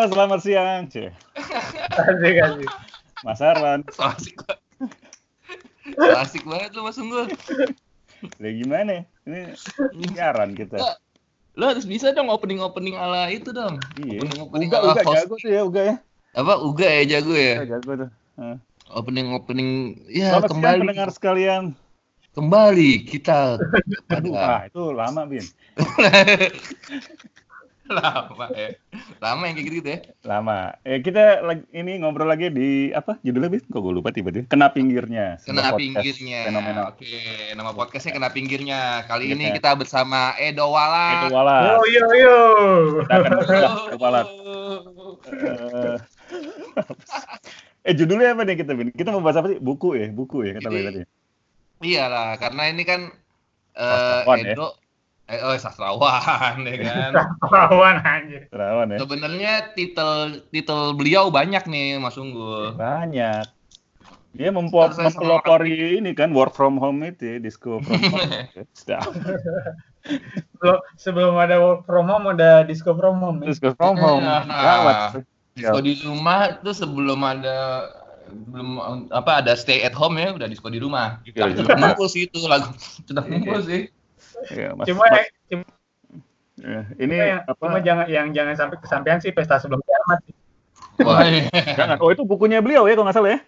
Halo, selamat siang. Asik, asik. Mas Arwan. So asik banget. So asik banget lu Mas Unggul. Lah gimana? Ini siaran kita. Nggak, Lu harus bisa dong opening-opening ala itu dong. Iya. Opening-opening Uga, ala uga host. jago tuh ya, uga ya. Apa Uga ya jago ya? Uga jago tuh. Heeh. Opening-opening ya Selamat siang kembali pendengar sekalian. kembali kita Aduh, ah, itu lama, Bin. lama ya. Lama yang kayak gitu ya. Lama. Eh, kita lagi, ini ngobrol lagi di apa? Judulnya, Bin? Kok gue lupa tiba-tiba. Kena pinggirnya. Kena pinggirnya. Fenomenal. Oke, nama podcastnya kena pinggirnya. Kali ini kita bersama Edo Wala. Itu wala. Yo, yo, yo. Kita akan berusaha kepala. Eh, eh, judulnya apa nih kita, Bin? Kita mau bahas apa sih? Buku ya? Buku ya, kata Bin tadi. Iyalah, karena ini kan eh Sastrawan ya? Eh, oh sastrawan ya kan. Lawan anjir. Terawan ya. Sebenarnya titel titel beliau banyak nih Mas Unggul. Banyak. Dia mempo- Terus saya mempelopori ini kan work from home itu ya, disco from home. Sudah. Sebelum, sebelum ada work from home, ada disco from home. ya. disco from home. Nah. Gawat. Disco di rumah tuh sebelum ada belum apa ada stay at home ya udah disco di rumah. Iya, Sudah ngumpul sih itu lagu. Sudah ngumpul sih. Ya, Mas, Cuma, Mas- cuma, ya, ini yang, apa? cuma jangan yang jangan sampai kesampaian sih pesta sebelum kiamat. Wah, iya. Jangan. Oh itu bukunya beliau ya kalau nggak salah ya.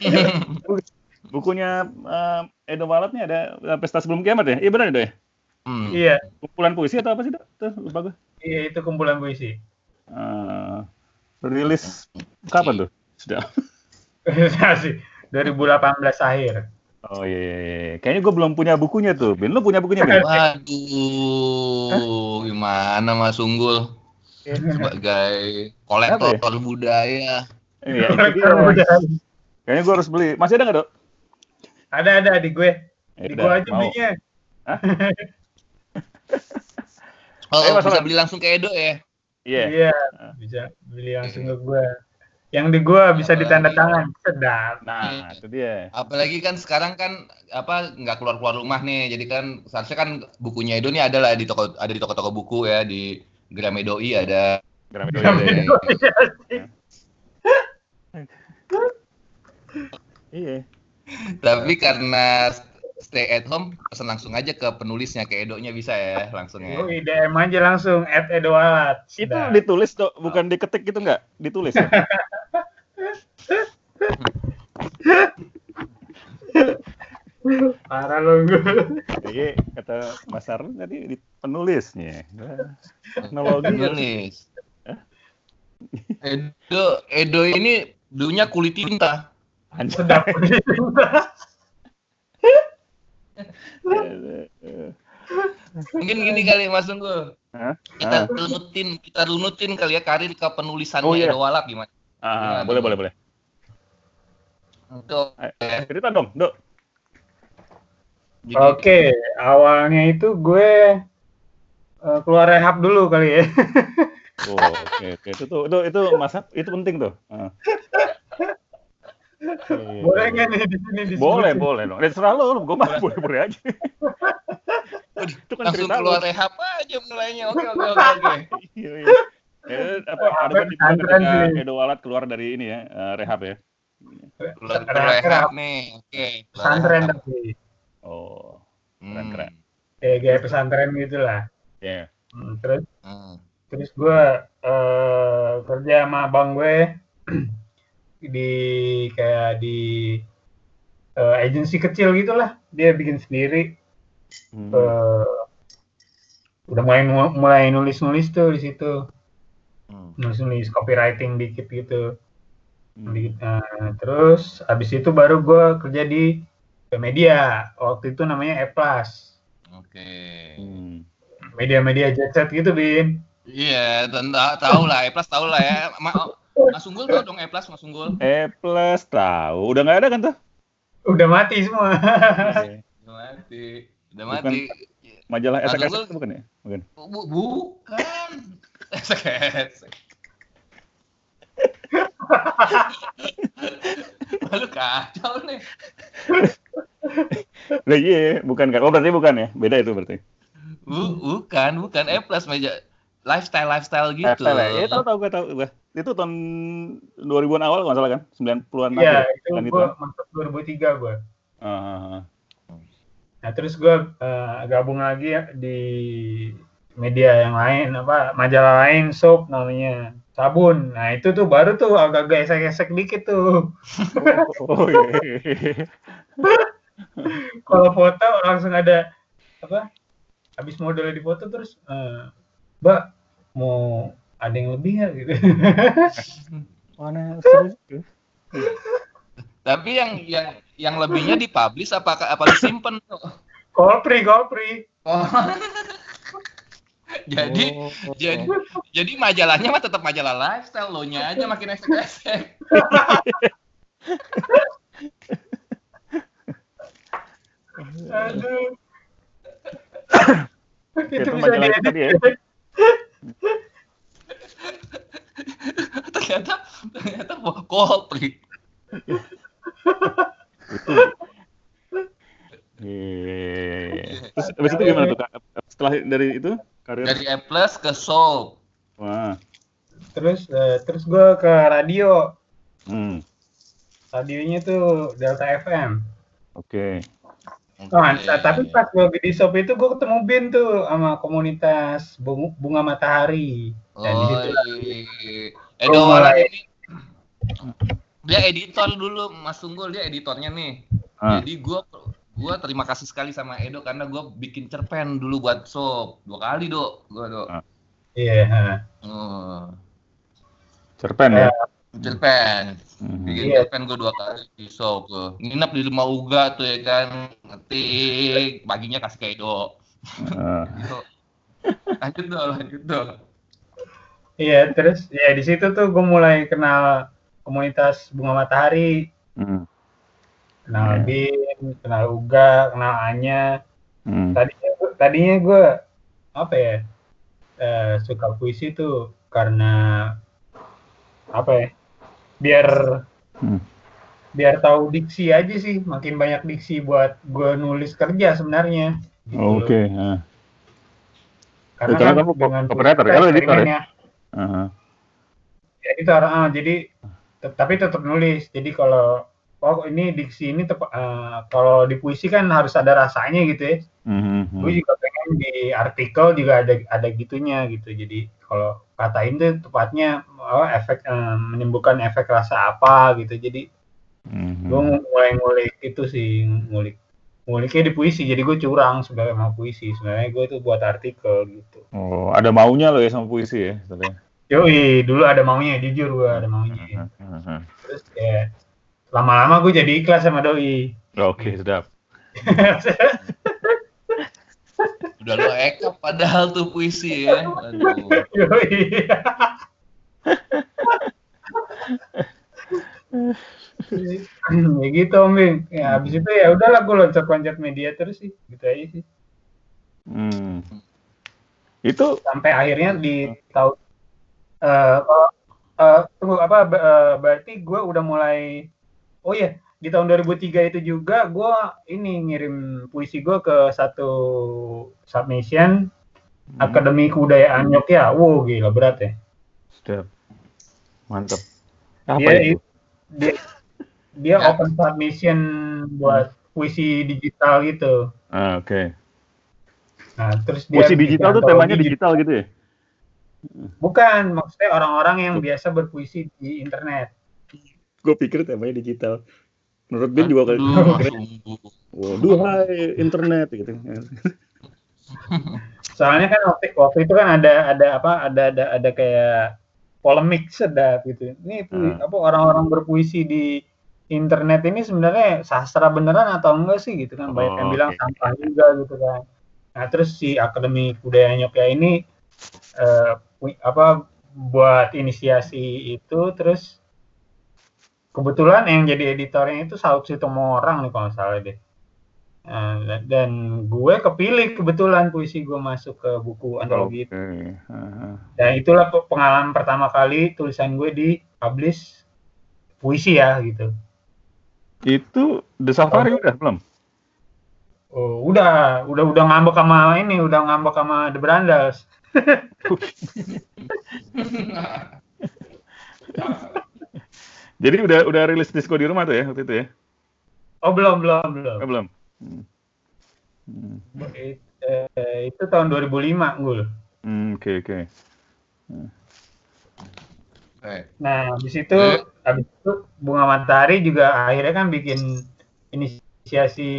Punya. Bukunya eh, Edo Walat nih ada eh, pesta sebelum kiamat ya. Iya benar Edo ya. Hmm. Iya, Kumpulan puisi atau apa sih Dok? Tuh, lupa gue. iya itu kumpulan puisi. Eh, rilis kapan tuh? Sudah. sih 2018 akhir. Oh iya, iya, iya. Kayaknya gue belum punya bukunya tuh. Bin, lu punya bukunya Bin? Waduh, gimana Mas Unggul sebagai kolektor budaya? Iya. Kayaknya gue harus beli. Masih ada nggak dok? ada ada di gue. Ya Di gue aja mau. belinya. Oh, Ayo, Mas bisa beli langsung ke Edo ya? Iya. Iya, bisa beli langsung ke gue. Yang di gue bisa ditanda tangan. Sedap. Nah, itu dia. Apalagi kan sekarang kan apa nggak keluar keluar rumah nih, jadi kan seharusnya kan bukunya Edo nih ada lah di toko ada di toko-toko buku ya di Gramedoi ada. Gramedo Gramedo. ya. Iya. Tapi karena stay at home pesan langsung aja ke penulisnya ke Edo-nya bisa ya langsung ya. Oh, DM aja langsung at Edoalat. Itu ditulis dok, bukan diketik gitu nggak? Ditulis ya? Parah lo gue. Iya, kata Mas Arun tadi di penulisnya. Nah, Teknologi. Penulis. Edo Edo ini dulunya kulit tinta. Sedap. Mungkin gini kali Mas Unggul. Hah? Kita Ah. runutin, kita runutin kali ya karir ke penulisannya Oh, iya. Edo Walap gimana? Ah, boleh boleh boleh. Untuk Ayo, Cerita dong, dok. Oke, awalnya itu gue eh, keluar rehab dulu kali ya. Oh, oke oke itu tuh itu itu masa itu penting tuh. Ah. Iya. Boleh nggak nih di sini disebutin? Boleh, boleh dong. Eh, Terserah lo, gue mah boleh-boleh aja. itu kan langsung cerita keluar lo. rehab aja mulainya. Oke oke oke oke. Iya, iya. Eh, apa ada kan di ketika. Edo Walat keluar dari ini ya, eh, rehab ya. Keluar keluar rehab nih. Oke. Pesantren tapi. Oh, Hmm. keren, keren. Kayak kayak pesantren gitu lah. ya. Hmm, terus Hmm. terus gue eh, kerja sama abang gue di kayak di eh, agensi kecil gitulah. Dia bikin sendiri. Hmm. Eh, udah mulai mulai nulis-nulis tuh di situ. Hmm. Nulis-nulis copywriting dikit gitu. Hmm. Di- nah, terus habis itu baru gue kerja di media waktu itu namanya E Plus Oke. Hmm. media-media jet set gitu bin Iya, tentu tahu lah, E plus tahu lah ya. Ma Mas Unggul tahu dong E plus Mas Unggul. E plus tahu, udah nggak ada kan tuh? udah mati semua Iya. Udah mati. Udah Bukan. mati. Majalah Mas SKS Unggul- bukan ya? Bukan. Bu, bukan. Esek-esek. Lalu kacau nih. Lah iya, bukan kan? Oh berarti bukan ya? Beda itu berarti. Bu, bukan, bukan E plus meja. lifestyle lifestyle gitu. Lifestyle ya? Ya tahu tahu gue tahu gue. Itu tahun 2000-an awal kalau nggak salah kan? 90-an Iya, itu kan gue masuk 2003 gue. Ah, Nah terus gue eh, gabung lagi ya di media yang lain apa majalah lain soap namanya sabun. Nah itu tuh baru tuh agak-agak esek-esek dikit tuh. oh iya. Kalau foto langsung ada apa? Habis modelnya di foto terus, eh, Mbak mau ada yang lebih nggak gitu? Mana serius? Tapi yang yang yang lebihnya dipublish apa apa disimpan tuh? Kolpri. Oh. jadi Oh. jadi jadi majalahnya mah tetap majalah lifestyle lo nya aja makin esek-esek. Aduh. itu itu tadi ya? ternyata ternyata Coldplay. itu Iya. Terus habis itu gimana tuh Kak? Setelah dari itu karir Dari A plus ke Soul. wah. Terus eh, terus gue ke radio. Hmm. Radionya tuh Delta FM. Oke. Nah, Oke. ta- tapi pas gue di shop itu gue ketemu Bin tuh sama komunitas bunga, bunga matahari. Dan di Oh, situ iya. Edo Oh, Wara mulai. ini dia editor dulu Mas Tunggul dia editornya nih. Ah. Jadi gua gua terima kasih sekali sama Edo karena gua bikin cerpen dulu buat sob dua kali dok gua dok. Ah. Iya. ha. Oh, Cerpen ya. cerpen Mhm. bikin Iya. cerpen gua dua kali di sob tuh. Nginep di rumah Uga tuh ya kan ngetik paginya kasih ke Edo. Ah. Gitu. Lanjut dong lanjut dong. Iya, terus ya di situ tuh gue mulai kenal komunitas bunga matahari, Hmm. kenal Iya. Bin, kenal Uga, kenal Anya. Hmm. Tadinya tadinya gue apa ya eh, suka puisi tuh karena apa ya biar Hmm. biar tahu diksi aja sih makin banyak diksi buat gue nulis kerja sebenarnya gitu. Oke. ah. karena, Ya, karena kan kamu dengan operator ya, puisi lo editor ya? editor ah, jadi tet- tapi tetap nulis. Jadi kalau oh ini diksi ini tep- eh, kalau di puisi kan harus ada rasanya gitu ya. Mhm. gue juga pengen di artikel juga ada ada gitunya gitu. Jadi kalau katain tuh tepatnya oh, efek eh, menimbulkan efek rasa apa gitu. Jadi Mhm. gue mulai ngulik itu sih ngulik nguliknya di puisi. Jadi gue curang sebenarnya sama puisi. Sebenarnya gue tuh buat artikel gitu. Oh, ada maunya lo ya sama puisi ya, sebenarnya. Yoi dulu ada maunya jujur gue ada maunya Mhm. terus ya lama-lama gue jadi ikhlas sama doi Oke, sedap. Udah lo eka padahal tuh puisi ya. Aduh. Yoi. ya gitu om Bing. ya habis itu ya udahlah gue loncat-loncat media terus sih gitu aja sih Hmm. Itu sampai akhirnya di tahun eh kalau eh, tunggu apa eh, berarti gue udah mulai oh iya di tahun 2003 itu juga gue ini ngirim puisi gue ke satu submission Akademi Kebudayaan Yogyakarta wow gila berat ya sedap. Mantap. Apa dia itu? dia dia Ya. open submission buat puisi digital gitu Ah, Oke. nah terus dia Puisi digital tuh temanya gitu. digital gitu ya? Bukan maksudnya orang-orang yang biasa berpuisi di internet Gue pikir temanya digital. Menurut Ben juga sungguh. Waduh, hai internet gitu. soalnya kan waktu, waktu itu kan ada ada apa ada ada ada kayak polemik sedap gitu ini Hmm. apa orang-orang berpuisi di internet ini sebenarnya sastra beneran atau enggak sih gitu kan banyak yang Oh, bilang oke. sampah juga gitu kan nah terus si akademi kebudayaan Yogyakarta ini eh, apa buat inisiasi itu terus kebetulan yang jadi editornya itu Saud Sitomorang nih kalau salah deh Nah, dan gue kepilih kebetulan puisi gue masuk ke buku antologi itu. Oke. Ah, Dan itulah pe- pengalaman pertama kali tulisan gue di publish puisi ya gitu. Itu The Safari udah belum? Oh, udah, udah udah ngambek sama ini, udah ngambek sama The Brandals. Jadi udah udah rilis disco di rumah tuh ya waktu itu ya? Oh belum belum belum. Oh, belum. Hmm. Hmm. It- eh, itu tahun 2005 Gul. Hmm, Oke oke. Eh, Nah, habis itu Eh. habis itu Bunga Matahari juga akhirnya kan bikin inisiasi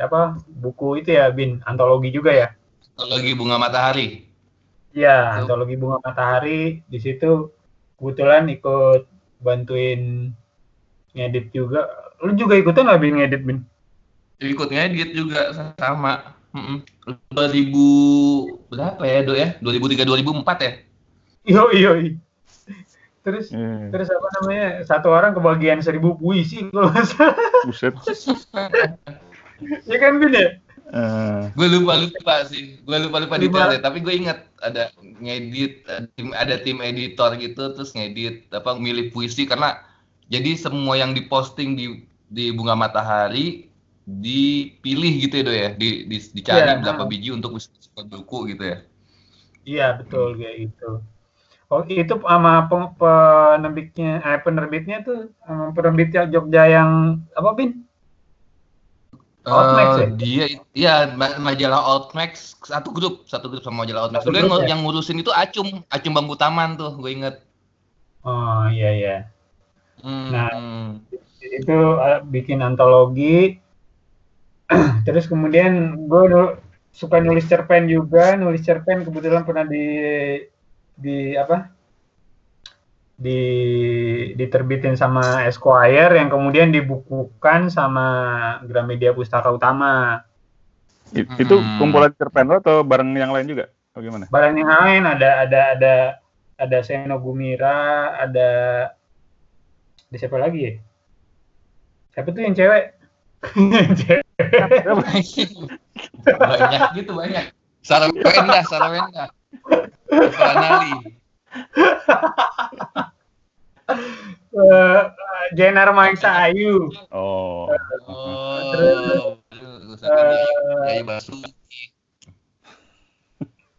apa buku itu ya Bin antologi juga ya. lagi bunga matahari. Iya, Betul. antologi Bunga Matahari di situ kebetulan ikut bantuin ngedit juga. Lu juga ikutan nggak Bin ngedit Bin? Ikut ngedit juga sama. Mm-mm. 2000 berapa ya, Do ya? 2003 2004 ya? Yo yo. Terus Eh, terus apa namanya satu orang kebagian seribu puisi kalau nggak salah. buset. ya kan Bin ya? Eh, Gue lupa lupa sih. Gue lupa lupa detailnya, tapi gue ingat ada ngedit ada tim, ada tim editor gitu terus ngedit apa milih puisi karena jadi semua yang diposting di di bunga matahari dipilih gitu ya Do ya di, di- dicari Iya. berapa biji untuk buku gitu ya Iya betul kayak gitu. Oh itu sama peng- penerbitnya, eh penerbitnya tuh penerbitnya Jogja yang apa bin? Outmax Eh, ya? dia iya ma- majalah Outmax satu grup satu grup sama majalah Outmax Dulu yang, ya? yang ngurusin itu Acum Acum Bangku Taman tuh gue inget Oh iya iya. Hmm, Nah. Itu eh, bikin antologi. Terus kemudian gue nu- suka nulis cerpen juga, nulis cerpen kebetulan pernah di di apa? Di diterbitin sama Esquire yang kemudian dibukukan sama Gramedia Pustaka Utama. it- itu Hmm. kumpulan cerpen lo atau bareng yang lain juga? Bagaimana? barang yang lain ada ada ada ada Seno Gumira, ada ada siapa lagi ya? Siapa tuh yang cewek? Banyak gitu banyak Sarawenda Sarawenda Saranali Eh, Jenar Maisa Ayu. Oh. oh Terus, siapa? Eh,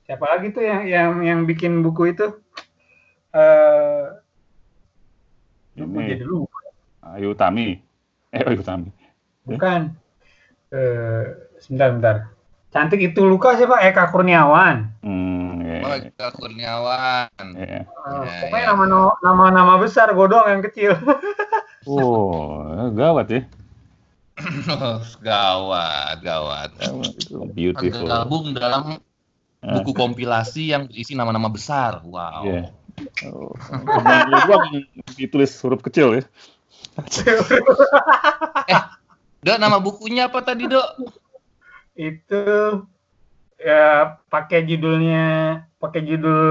siapa lagi tuh yang yang yang bikin buku itu? Eh lupa Ini. jadi lupa. Ayu Tami. Eh, Ayu Tami. Bukan. Eh sebentar bentar. Cantik itu luka siapa? Eka Kurniawan. Hmm, oh Eka Kurniawan ya. Eh, Ya, pokoknya ya. nama nama nama besar gue doang yang kecil. Oh, gawat ya. Oh, gawat gawat beautiful. tergabung dalam buku kompilasi yang berisi nama-nama besar wow Iya. Oh, ditulis huruf kecil ya. Dok, nama bukunya apa tadi, Dok? itu ya pakai judulnya pakai judul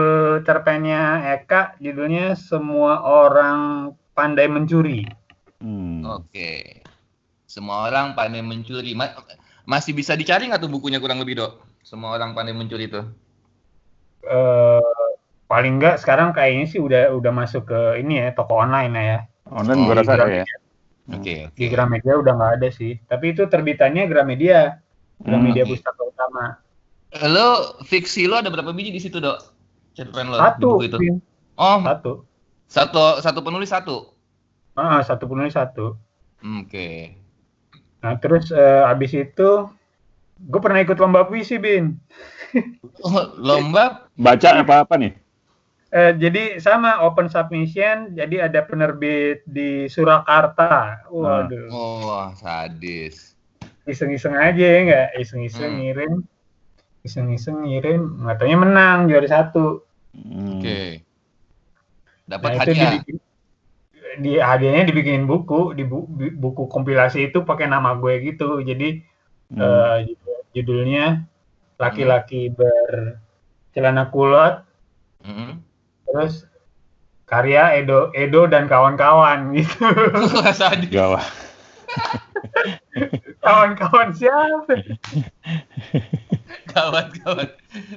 cerpennya Eka judulnya semua orang pandai mencuri Hmm. Oke. Semua orang pandai mencuri. Ma- masih bisa dicari nggak tuh bukunya kurang lebih, Dok? Semua orang pandai mencuri itu. eh paling enggak sekarang kayaknya sih udah udah masuk ke ini ya toko online lah ya Online Oh, gua rasa ada ya. Oke, oke. di Gramedia udah nggak ada sih tapi itu terbitannya Gramedia Gramedia Hmm. Pustaka Utama Lo fiksi lo ada berapa biji di situ, Dok? Cerpen lo di satu buku itu. Vin. Oh, satu satu satu penulis satu. ah satu penulis satu Oke. nah terus eh, abis itu gue pernah ikut lomba puisi bin Oh, lomba Baca apa-apa nih? Eh, jadi sama open submission, jadi ada penerbit di Surakarta. Waduh, oh, sadis. iseng-iseng aja ya nggak? Iseng-iseng Hmm. ngirim, iseng-iseng ngirim, katanya menang juara satu. Hmm. Oke. Dapat Nah itu hadiah. dibikin, di hadiahnya dibikin buku, di bu- bu- buku kompilasi itu pakai nama gue gitu. Jadi Hmm. eh, judul- judulnya laki-laki bercelana kulot, Mm-mm. terus karya Edo Edo dan kawan-kawan gitu. Wah, sadis. Gawat. kawan-kawan siapa? Gawat, gawat.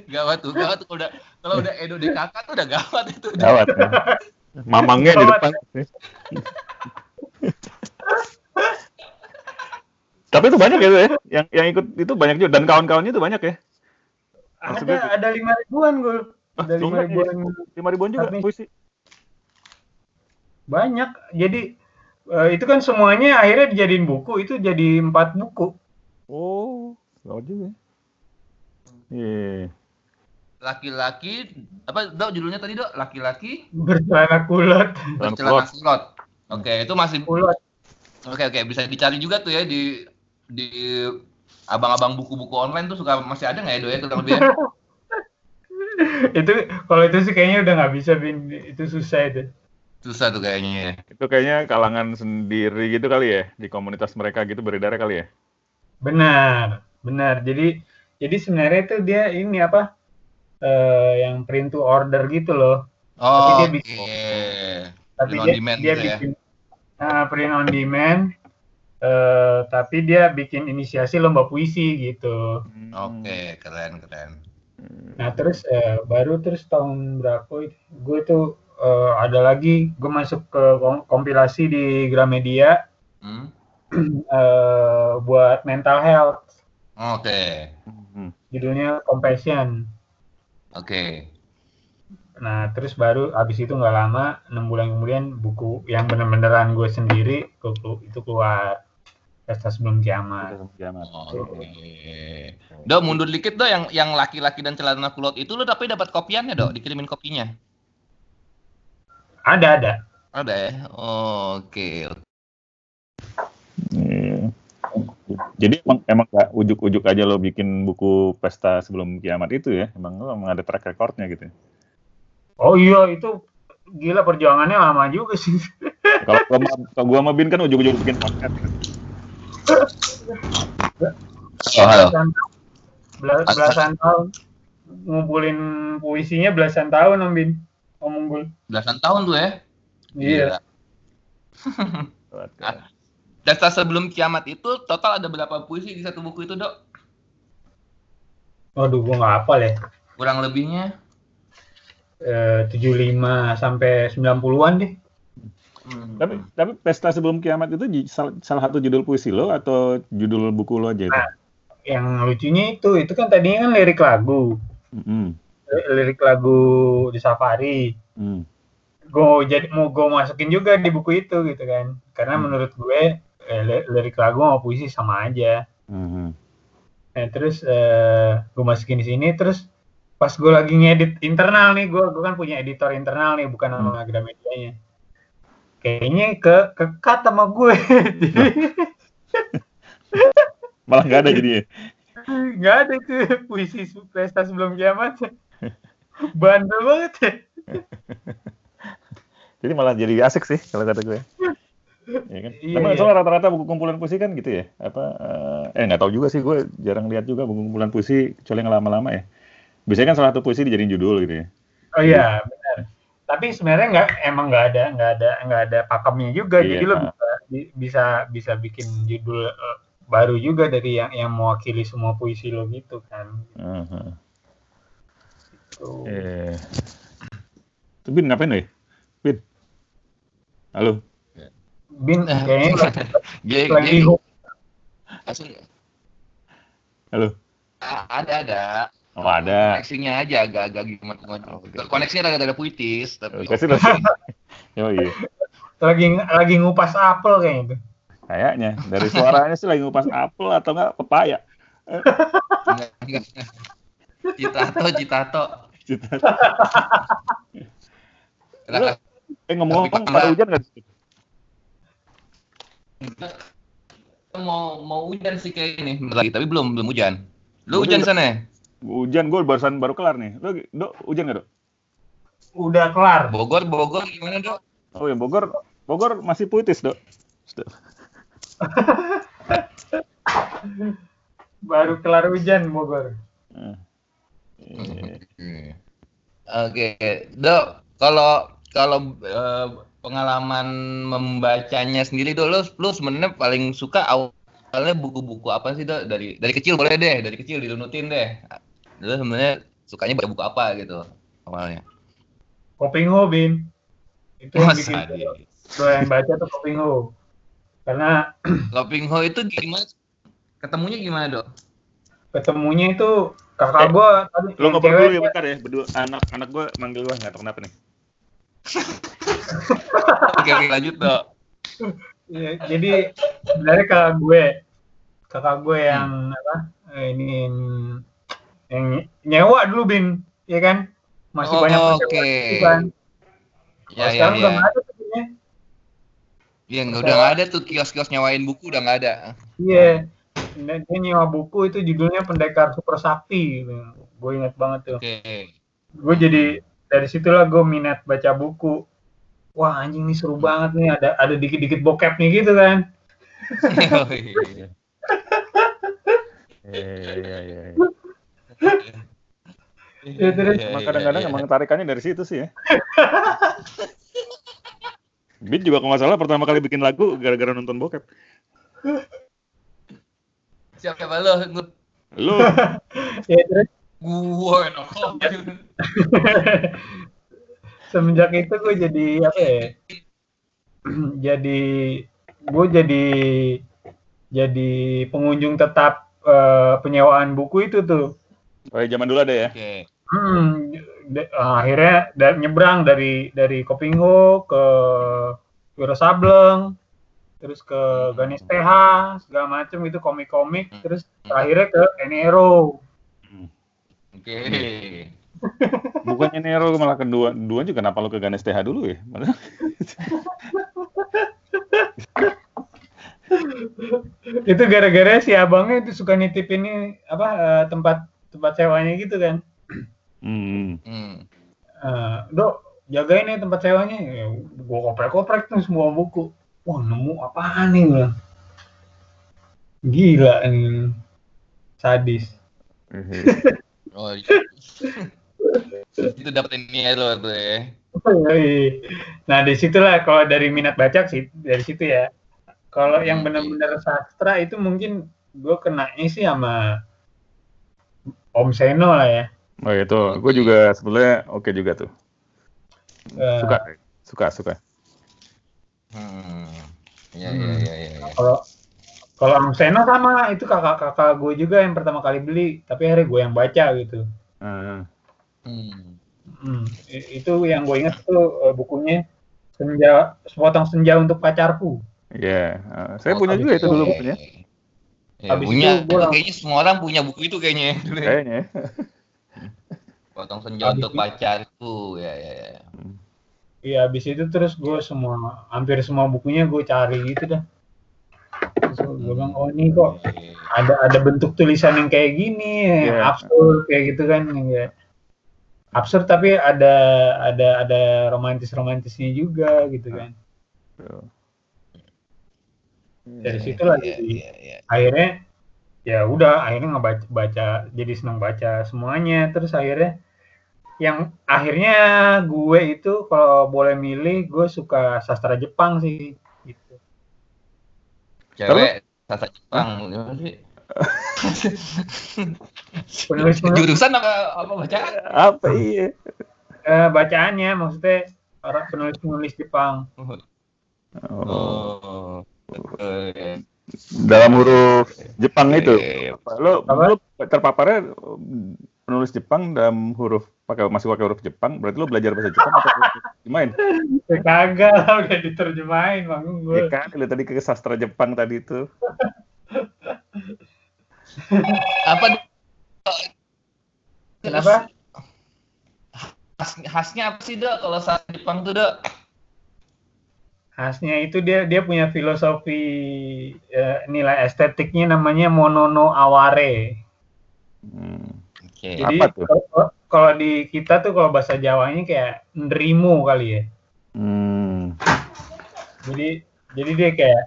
Gawat tuh, gawat tuh kalau udah kalau udah Edo DKK tuh udah gawat itu. Gawat. ya. Mamangnya di Gawat. depan. Tapi itu banyak ya, itu ya. Yang yang ikut itu banyak juga dan kawan-kawannya itu banyak ya. Ada Maksudnya- ada lima ribuan gue. Ah, Ada lima enggak, ribuan lima ribuan juga puisi. banyak. Jadi eh, itu kan semuanya akhirnya dijadiin buku. Itu jadi empat buku. Oh, gawat juga. Iya. Laki-laki apa dok judulnya tadi dok? Laki-laki Bercelana kulot. Bercelana kulot. Oke, itu masih Kulot. Oke oke bisa dicari juga tuh ya di di abang-abang buku-buku online tuh suka masih ada nggak ya dok ya kurang lebih ya? itu kalau itu sih kayaknya udah nggak bisa bin itu susah itu. Susah tuh kayaknya ya. Itu kayaknya kalangan sendiri gitu kali ya di komunitas mereka gitu beredar kali ya. Benar, benar. Jadi jadi sebenarnya itu dia ini apa? eh yang print to order gitu loh. Oh, dia oke. bikin- Tapi Print on dia, demand dia gitu ya. bikin ah, print on demand. eh tapi dia bikin inisiasi lomba puisi gitu. Hmm. Oke, keren keren. Nah terus eh, baru terus tahun berapa itu, gue tuh eh, ada lagi gue masuk ke kom- kompilasi di Gramedia Hmm? eh, buat mental health Oke. Hmm. judulnya Compassion. Oke. Nah terus baru abis itu nggak lama enam bulan kemudian buku yang bener-beneran gue sendiri itu keluar Pesta sebelum kiamat. Udah kiamat. Oke. Dok, mundur dikit dok yang yang laki-laki dan celana kulot itu lo tapi dapat kopiannya dok, dikirimin kopinya. Ada ada. Ada ya? Oke. Iya. Jadi emang emang gak ujuk-ujuk aja lo bikin buku pesta sebelum kiamat itu ya? Emang lo emang ada track recordnya gitu. ya? Oh iya itu gila perjuangannya lama juga sih. Kalau kalau gua sama Bin kan ujuk-ujuk bikin podcast. kan. Oh, halo. Belasan, bela- belasan tahun ngumpulin puisinya belasan tahun Om Bin. Om Unggul. Belasan tahun tuh ya? Iya. Data sebelum kiamat itu total ada berapa puisi di satu buku itu dok? Waduh gua nggak hafal ya. Kurang lebihnya? Eh, 75 sampai 90-an deh. Hmm. Tapi tapi pesta sebelum kiamat itu salah satu judul puisi lo atau judul buku lo aja itu? Nah. Yang lucunya itu, itu kan tadinya kan lirik lagu. Li- Lirik lagu di Safari. Mm. Gue jadi mau gue masukin juga di buku itu gitu kan. Karena Hmm. menurut gue eh, li- lirik lagu sama puisi sama aja. Mhm. Nah, terus eh gue masukin di sini terus pas gue lagi ngedit internal nih gue gue kan punya editor internal nih bukan Hmm. nama Gramedianya kayaknya ke ke cut sama gue Jadi, Malah nggak ada jadinya. nggak ada itu puisi pesta sebelum kiamat bandel banget ya Jadi malah jadi asik sih kalau kata gue. Iya kan? Iya, Tapi iya. soalnya rata-rata buku kumpulan puisi kan gitu ya. Apa eh, eh nggak tahu juga sih gue jarang lihat juga buku kumpulan puisi kecuali yang lama-lama ya. Biasanya kan salah satu puisi dijadiin judul gitu ya. oh iya benar tapi sebenarnya nggak emang nggak ada nggak ada nggak ada pakemnya juga Iya. jadi lo bisa bi- bisa bisa bikin judul eh, baru juga dari yang yang mewakili semua puisi lo gitu kan Heeh. Eh. Tuh, Bin ngapain ya? Bin. Halo. Bin kayaknya G, lagi hook. langsung Halo. Ada ada. Oh ada. Koneksinya aja agak-agak gimana Koneksinya agak-agak puitis tapi Kasih. Yo iya. lagi lagi ngupas apel kayaknya itu. Kayaknya dari suaranya sih lagi ngupas apel atau enggak pepaya. Citato, Citato. Raka- Eh ngomong-ngomong pada hujan nggak? sih? mau mau hujan sih kayak ini lagi tapi belum belum hujan. Lu hujan sana ya? Hujan gue barusan baru kelar nih. Lo dok hujan nggak dok? Udah kelar. Bogor, Bogor gimana dok? Oh ya Bogor, Bogor masih puitis dok. Baru kelar hujan Bogor. Eh. Oke, dok. Kalau kalau eh, pengalaman membacanya sendiri dok, lu, lu sebenarnya paling suka awalnya buku-buku apa sih dok? Dari dari kecil boleh deh, dari kecil dilunutin deh. Lu sebenarnya sukanya baca buku apa gitu awalnya? Kopingho Bin. Itu yang bikin Masa di doyan baca tuh Kopingho. Karena Loping Ho itu gimana? Ketemunya gimana dok? ketemunya itu kakak Eh, gue tadi Lo ngobrol dulu ya bentar ya, berdua anak anak gue manggil gue nggak tahu kenapa nih. Oke, oke lanjut dok. Iya, jadi sebenarnya kakak gue kakak gue yang apa eh, ini yang nyewa dulu bin ya kan masih Oh, banyak oke. kan Ya, Kalau ya, sekarang udah ya. nggak ada tuh Binnya. Iya, nggak- udah nggak ada tuh kios-kios nyawain buku udah nggak ada. iya dia, dia nyewa buku itu judulnya pendekar super sakti gitu. gue ingat banget tuh Oke. gue jadi dari situlah gue minat baca buku wah anjing nih seru banget nih ada ada dikit-dikit bokep nih gitu kan Oh, iya. Iya iya iya. Ya, terus Iya, Emang iya, kadang-kadang iya. emang tarikannya dari situ sih ya. Beat juga kalau nggak salah pertama kali bikin lagu gara-gara nonton bokep. Siapa lo? Lu ya terus Gua enak banget. semenjak itu gue jadi apa ya jadi gue jadi jadi pengunjung tetap eh, penyewaan buku itu tuh oh, ya, zaman dulu ada ya. Oke. Hmm, de- akhirnya da- nyebrang dari dari Kopingho ke Wiro Sableng, terus ke Ganes TH, segala macem itu komik-komik, terus terakhirnya ke Enero. Oke. Bukannya Nero malah kedua, dua juga kenapa lu ke Ganes TH dulu ya? Itu gara-gara si abangnya itu suka nitipin ini apa eh, tempat tempat sewanya gitu kan. Hmm. Hmm. Eh, dok jagain nih tempat sewanya. Ya, gua koprek-koprek tuh semua buku. Wah nemu apaan nih gua. Gila ini sadis. Oh, iya. itu dapetin Nero tuh ya. Nah di situlah kalau dari minat baca sih dari situ ya. Kalau yang benar-benar sastra itu mungkin gue kenanya sih sama Om Seno lah ya. Oh itu, gue juga sebetulnya oke juga tuh. Eh, Suka, suka, suka. Hmm. Iya, Hmm. iya, iya, iya. iya. Kalau kalau Seno sama itu kakak-kakak gue juga yang pertama kali beli, tapi akhirnya gue yang baca gitu. Ah, Hmm. Hmm, i- itu yang gue ingat tuh eh, bukunya senja sepotong senja untuk pacarku. Iya, Ah, saya Oh, punya juga itu itu- dulu bukunya. Ya, Habis punya. itu gua Kayaknya semua orang punya buku itu kayaknya. ya. Kayaknya. Potong senja untuk itu- pacarku. Ya, ya, ya. Iya, habis itu terus gue semua hampir semua bukunya gue cari gitu dah. Terus gue bilang oh ini kok Oke. ada ada bentuk tulisan yang kayak gini, Iya. absurd kayak gitu kan, kayak absurd tapi ada ada ada romantis romantisnya juga gitu kan. Tuh. Dari situlah Iya, jadi iya, iya. akhirnya ya udah akhirnya ngebaca baca jadi senang baca semuanya terus akhirnya yang akhirnya gue itu kalau boleh milih gue suka sastra Jepang sih gitu. Cewek sastra Jepang. Gimana sih? Penulis penulis Jurusan apa apa bacaan? Apa iya? eh, bacaannya maksudnya orang penulis penulis Jepang. Oh, Oh. Oke. dalam huruf Jepang itu. Lo, Apa? lo terpaparnya penulis Jepang dalam huruf pakai masih pakai huruf Jepang, berarti lo belajar bahasa Jepang atau gimana? Ya, kagak lah udah diterjemahin bang gue. Ya kan, lo tadi ke sastra Jepang tadi itu. Apa Kenapa? khas, khasnya apa sih dok kalau sastra Jepang tuh dok? Khasnya itu dia dia punya filosofi eh, nilai estetiknya namanya monono aware. Hmm. Oke. Jadi Apa tuh? Kalau- di kita tuh kalau bahasa Jawanya kayak nrimo kali ya. Hmm. Jadi jadi dia kayak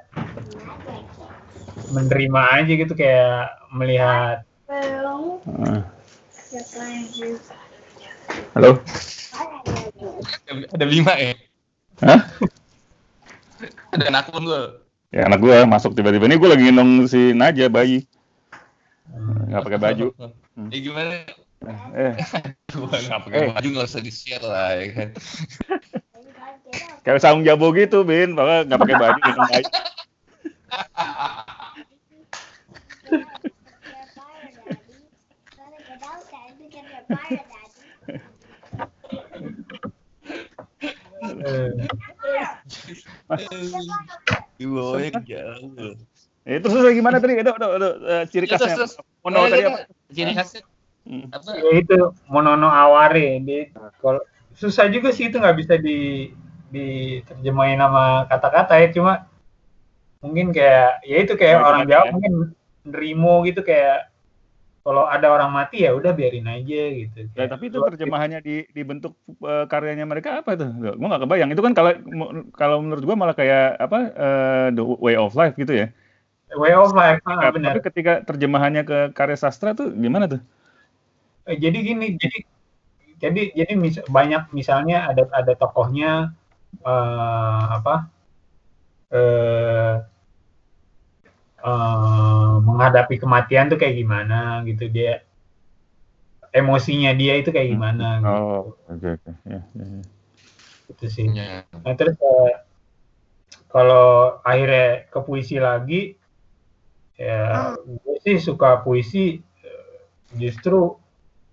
menerima aja gitu kayak melihat Ah. Halo? Ada lima ya? Hah? Ada anak lu gue. Ya anak gue masuk tiba-tiba ini gue lagi gendong si Naja bayi nggak pakai baju. Ya gimana? Eh, nggak pakai Eh. baju nggak usah di share lah ya kan. kayak saung jabo gitu, Bin, bahkan nggak pakai baju. Dibawanya jauh. Eh, terus gimana tadi? Aduh, aduh, aduh, eh, ciri Ya, khasnya. terus, terus. Mono Eh, tadi apa? Ciri khasnya Hmm. apa? ya itu monono aware di kalau susah juga sih itu nggak bisa di diterjemahin nama kata-kata ya cuma mungkin kayak ya itu kayak orang Jawa ya. mungkin nerimo gitu kayak kalau ada orang mati ya udah biarin aja gitu. Ya, tapi itu terjemahannya di di bentuk eh, karyanya mereka apa tuh? Gue nggak kebayang. Itu kan kalau kalau menurut gua malah kayak apa eh, the way of life gitu ya. way of life ah, Tapi benar. ketika terjemahannya ke karya sastra tuh gimana tuh? Eh, jadi gini, jadi jadi jadi mis- banyak misalnya ada ada tokohnya eh, apa eh eh, menghadapi kematian tuh kayak gimana gitu dia emosinya dia itu kayak gimana gitu, Oh, oke oke. Ya, ya, ya. gitu sih. Ya. Nah terus eh, kalau akhirnya ke puisi lagi, ya gue sih suka puisi eh, justru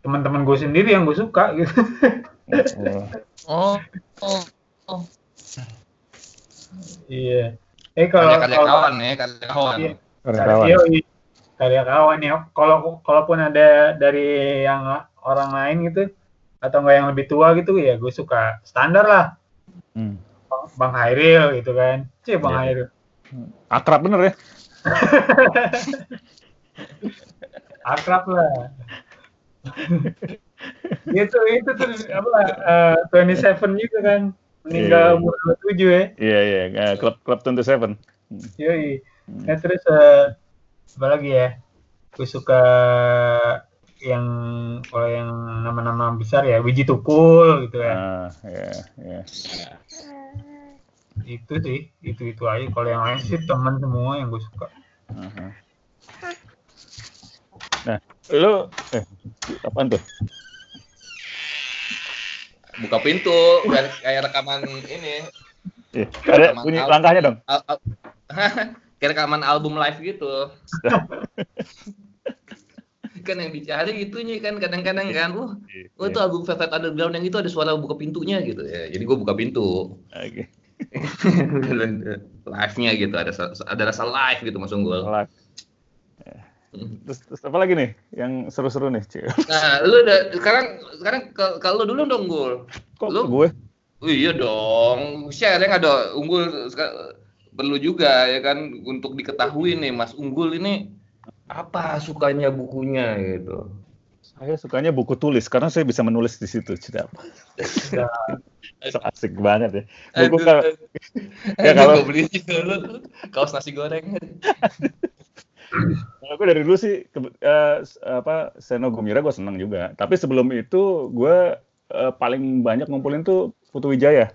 teman-teman gue sendiri yang gue suka gitu. Oh, Oh, oh, oh. Iya. Eh kalau Karya-karya kalau kawan ya, karya kawan. Iya. kawan. Yoi. karya kawan ya. Kalau kalaupun ada dari yang orang lain gitu atau enggak yang lebih tua gitu ya gue suka standar lah. Hmm. Bang, Hairil gitu kan. Cie Bang Iya. Hairil. Akrab bener ya? akrab lah itu itu tuh apa eh, 27 juga kan meninggal Iya. umur 27 ya Iya iya. Eh, Klub klub 27. yoi Hmm. nah terus eh, apa lagi ya gue suka yang kalau yang nama-nama besar ya Wiji Tukul gitu ya Ah, ya, ya. itu sih itu itu aja kalau yang lain sih teman semua yang gue suka Aha. Nah, lu eh apaan tuh? Buka pintu, kayak, kayak rekaman ini. Iya, ada Rekaman bunyi langkahnya dong. Al- al- kayak rekaman album live gitu. kan yang dicari itunya kan kadang-kadang kan, wah, oh itu album Velvet Underground yang itu ada suara buka pintunya gitu ya. Jadi gue buka pintu. Oke. Live-nya gitu, ada ada rasa live gitu Mas Unggul. Salah. Terus, terus apa lagi nih yang seru-seru nih, Cik? Nah, lu udah sekarang sekarang ke- kalau dulu dong Gul. Kok Lu- gue? Oh, iya dong, share yang ada unggul perlu juga ya kan untuk diketahui nih Mas Unggul ini apa sukanya bukunya gitu. Saya sukanya buku tulis karena saya bisa menulis di situ, Cik. So asik banget ya. Buku Aduh, kalau Ya, ya kalau- kalau beli dulu kaos nasi goreng. Kalau gue dari dulu sih ke- eh, s- apa Seno Gumira gue seneng juga. Tapi sebelum itu gue eh, paling banyak ngumpulin tuh Putu Wijaya.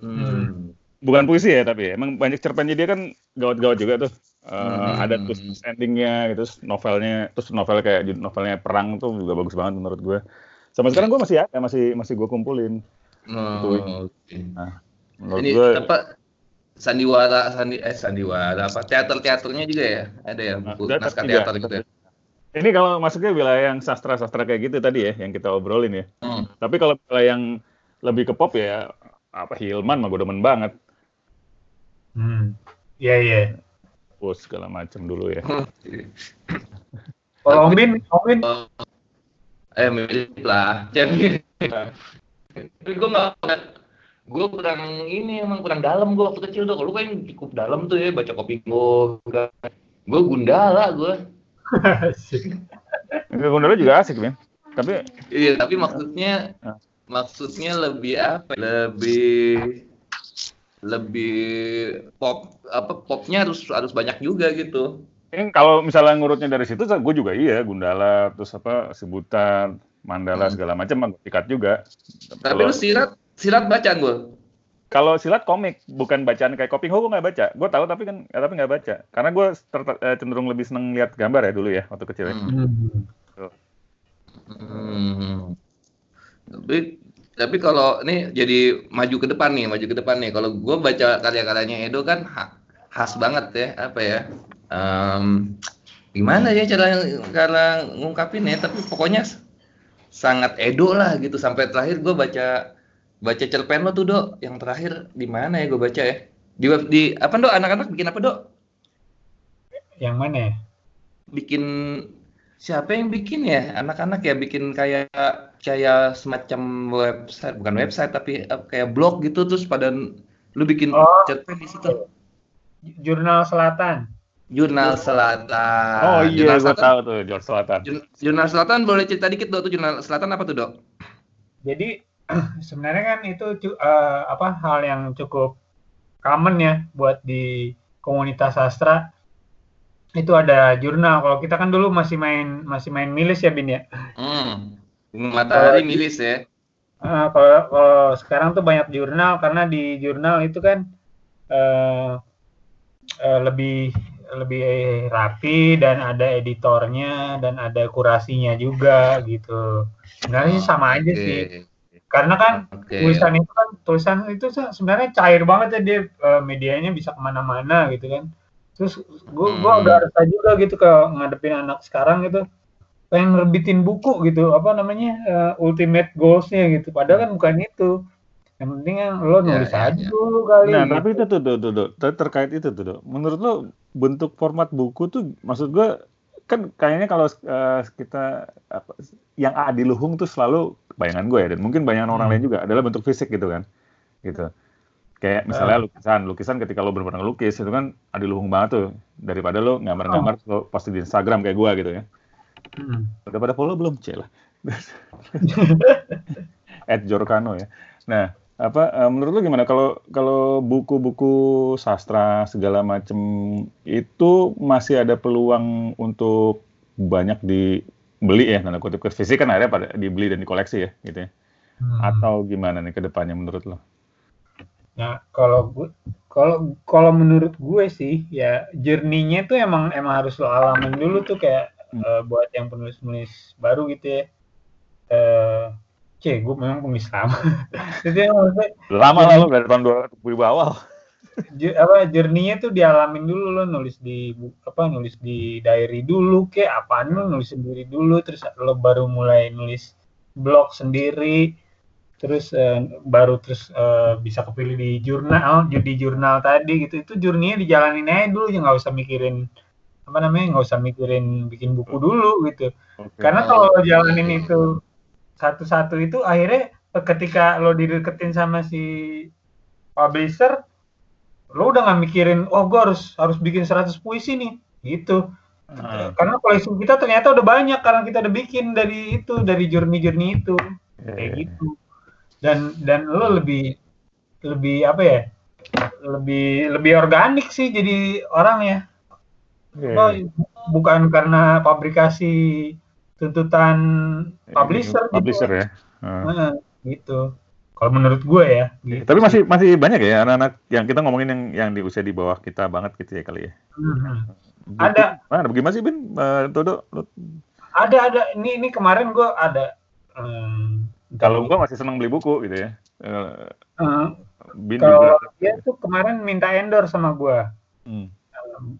Hmm. Bukan puisi ya tapi emang banyak cerpennya dia kan gawat-gawat juga tuh. Eh, Hmm. Ada terus endingnya gitu, terus novelnya, terus novel kayak novelnya perang tuh juga bagus banget menurut gue. Sampai sekarang gue masih ada, masih masih gue kumpulin. Oh. Menurut Ini gue apa sandiwara sandi eh sandiwara apa teater-teaternya juga ya? Ada ya buku Teater naskah juga, teater gitu ya. ini kalau masuknya wilayah yang sastra-sastra kayak gitu tadi ya, yang kita obrolin ya. Hmm. Tapi kalau wilayah yang lebih ke pop ya apa Hilman mah gue demen banget. hmm iya iya Oh, segala macam dulu ya. kalau Om Bin Om Bin Oh, eh mirip lah, lah. Tapi gue nggak, gue kurang ini emang kurang dalam gue waktu kecil tuh. Kalau lu kan cukup dalam tuh ya baca kopi gue. Gue gundala gue. Asik. Gundala juga asik, men. Tapi Iya, tapi maksudnya Ah. maksudnya lebih apa? ya? Lebih lebih pop apa popnya harus harus banyak juga gitu. ini kalau misalnya ngurutnya dari situ, gue juga iya Gundala, terus apa sebutan Mandala Hmm. segala macam mah ikat juga. Tapi Kalau- lu silat silat baca gue. Kalau silat komik, bukan bacaan kayak Koping Ho, gue nggak baca. Gue tahu tapi kan, ya, tapi nggak baca. Karena gue cenderung lebih seneng lihat gambar ya dulu ya waktu kecil. ya. Hmm. Hmm. Tapi tapi kalau ini jadi maju ke depan nih, maju ke depan nih. Kalau gue baca karya-karyanya Edo kan ha- khas banget ya, apa ya? Em, gimana ya cara cara ngungkapin ya? Tapi pokoknya sangat edo lah gitu sampai terakhir gue baca baca cerpen lo tuh dok. Yang terakhir di mana ya gue baca ya? Di web di apa dok? Anak-anak bikin apa dok? Yang mana ya? bikin siapa yang bikin ya? Anak-anak ya bikin kayak kayak semacam website bukan website tapi eh, kayak blog gitu terus pada lu bikin Oh. cerpen di situ. Jurnal Selatan. jurnal selatan. Oh iya, jurnal gue selatan. tahu tuh George Selatan. Jur- jurnal selatan boleh cerita dikit dok? Tuh jurnal selatan apa tuh dok? Jadi sebenarnya kan itu eh, apa hal yang cukup common ya buat di komunitas sastra. Itu ada jurnal. Kalau kita kan dulu masih main masih main milis ya Bin ya. hmm. matahari milis ya Eh, kalau kalau sekarang tuh banyak jurnal karena di jurnal itu kan eh, eh, lebih lebih rapi dan ada editornya dan ada kurasinya juga gitu. Sebenarnya sih sama aja Oke. sih. Karena kan Oke. tulisan itu kan tulisan itu se- sebenarnya cair banget ya dia eh, medianya bisa ke mana-mana gitu kan terus gue gue Hmm. agak resah juga gitu ke ngadepin anak sekarang gitu pengen ngerbitin buku gitu apa namanya eh, ultimate goalsnya gitu padahal kan bukan itu yang penting kan lo Ya, nulis ya, aja ya. dulu kali Nah, gitu. tapi itu tuh, tuh, tuh, tuh, Ter- terkait itu tuh, tuh. Menurut lo bentuk format buku tuh, maksud gue kan kayaknya kalau eh, kita apa, yang adiluhung tuh selalu bayangan gue ya, dan mungkin bayangan orang Hmm. lain juga adalah bentuk fisik gitu kan, gitu. Kayak misalnya lukisan, lukisan ketika lo benar-benar ngelukis itu kan adiluhung banget tuh daripada lo gambar-gambar lo post di Instagram kayak gue gitu ya. Hmm. Udah pada follow belum? Cek lah. Ed Jorkano ya. Nah, apa eh, menurut lu gimana kalau kalau buku-buku sastra segala macem itu masih ada peluang untuk banyak dibeli ya tanda kutip ke fisik kan akhirnya pada dibeli dan dikoleksi ya gitu ya. Hmm. Atau gimana nih ke depannya menurut lo? Nah, kalau gue kalau kalau menurut gue sih ya journey-nya tuh emang emang harus lo alamin dulu tuh kayak Hmm. eh, buat yang penulis-penulis baru gitu ya. Eh, cie, gue memang penulis lama. Jadi maksudnya Lama lah lo dari tahun 2000 awal. Apa journey-nya tuh dialamin dulu lo nulis di apa nulis di diary dulu kayak apaan lo nulis sendiri dulu terus lo baru mulai nulis blog sendiri terus eh, baru terus eh, bisa kepilih di jurnal di jurnal tadi gitu itu journey-nya dijalanin aja dulu ya nggak usah mikirin apa namanya nggak usah mikirin bikin buku dulu gitu Oke. karena kalau lo jalanin itu satu-satu itu akhirnya ketika lo dideketin sama si publisher lo udah nggak mikirin oh gue harus harus bikin 100 puisi nih gitu Ah, karena koleksi kita ternyata udah banyak karena kita udah bikin dari itu dari journey-journey itu iya, kayak iya. gitu dan dan lo lebih lebih apa ya lebih lebih organik sih jadi orang ya Iya, Lo iya. bukan karena pabrikasi tuntutan publisher, Publisher gitu. ya. Ah. Nah, gitu. Kalau menurut gue ya. Gitu. Tapi masih masih banyak ya anak-anak yang kita ngomongin yang yang di usia di bawah kita banget gitu ya kali ya. Buku- Ada. Mana bagaimana sih Bin? Todo, lu- Ada ada. Ini ini kemarin gue ada. em, kalau gua masih seneng beli buku gitu ya. Eh, Bin kalau juga. dia tuh kemarin minta endorse sama gue. Hmm.